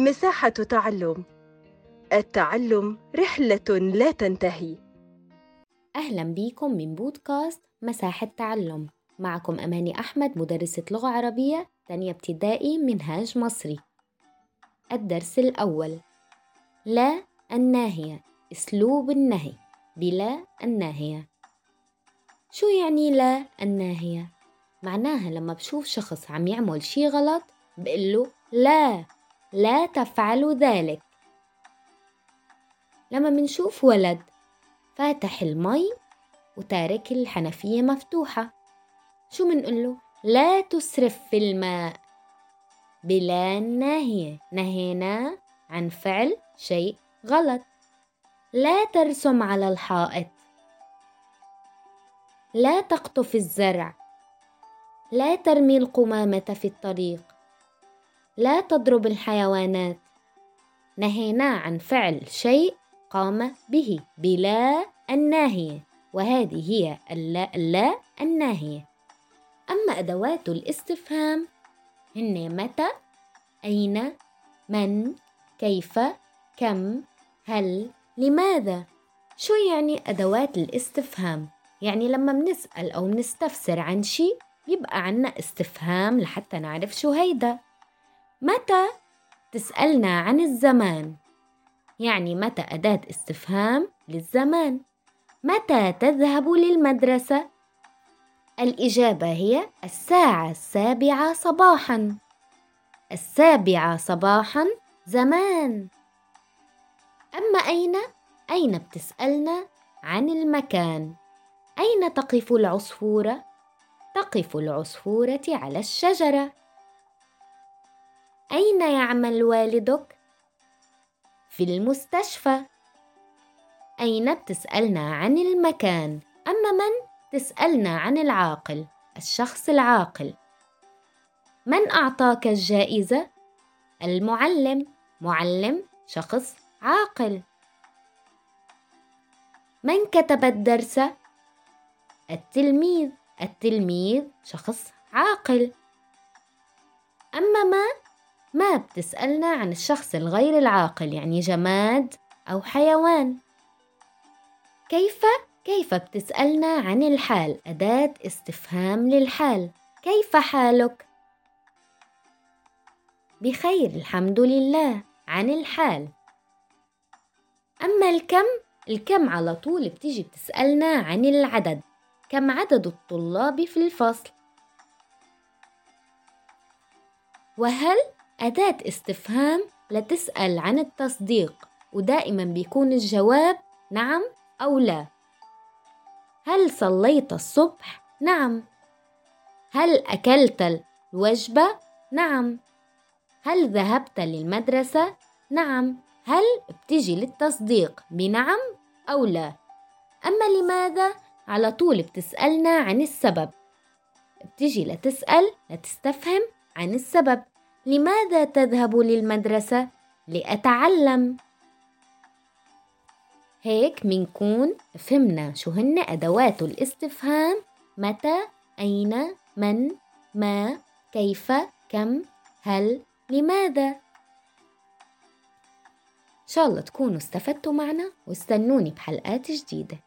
مساحة تعلم. التعلم رحلة لا تنتهي. أهلا بيكم من بودكاست مساحة تعلم. معكم أماني أحمد مدرسة لغة عربية تانية ابتدائي منهاج مصري. الدرس الأول. لا الناهية أسلوب النهي. بلا الناهية. شو يعني لا الناهية؟ معناها لما بشوف شخص عم يعمل شي غلط بقله لا. لا تفعلوا ذلك. لما منشوف ولد فاتح المي وتارك الحنفية مفتوحة. شو منقوله لا تسرف في الماء. بلا ناهية. نهينا عن فعل شيء غلط. لا ترسم على الحائط. لا تقطف الزرع. لا ترمي القمامة في الطريق. لا تضرب الحيوانات. نهينا عن فعل شيء قام به بلا الناهية وهذه هي اللا, اللا الناهية. أما أدوات الاستفهام هن متى؟ أين؟ من؟ كيف؟ كم؟ هل؟ لماذا؟ شو يعني أدوات الاستفهام؟ يعني لما بنسأل أو بنستفسر عن شيء يبقى عنا استفهام لحتى نعرف شو هيدا. متى تسألنا عن الزمان؟ يعني متى أداة استفهام للزمان؟ متى تذهب للمدرسة؟ الإجابة هي الساعة السابعة صباحا. السابعة صباحا زمان. أما أين؟ أين بتسألنا عن المكان؟ أين تقف العصفورة؟ تقف العصفورة على الشجرة. أين يعمل والدك؟ في المستشفى. أين؟ بتسألنا عن المكان. أما من؟ تسألنا عن العاقل الشخص العاقل. من أعطاك الجائزة؟ المعلم. معلم شخص عاقل. من كتب الدرس؟ التلميذ. التلميذ شخص عاقل. أما ما؟ ما بتسألنا عن الشخص الغير العاقل يعني جماد أو حيوان. كيف؟ كيف بتسألنا عن الحال؟ أداة استفهام للحال. كيف حالك؟ بخير الحمد لله. عن الحال. أما الكم الكم على طول بتيجي بتسألنا عن العدد. كم عدد الطلاب في الفصل؟ وهل أداة استفهام لتسأل عن التصديق ودائما بيكون الجواب نعم أو لا. هل صليت الصبح؟ نعم. هل أكلت الوجبة؟ نعم. هل ذهبت للمدرسة؟ نعم. هل بتجي للتصديق؟ بنعم أو لا. أما لماذا؟ على طول بتسألنا عن السبب. بتجي لتسأل لتستفهم عن السبب. لماذا تذهب للمدرسة؟ لأتعلم هيك منكون فهمنا شو هن أدوات الاستفهام متى أين من ما كيف كم هل لماذا إن شاء الله تكونوا استفدتوا معنا واستنوني بحلقات جديدة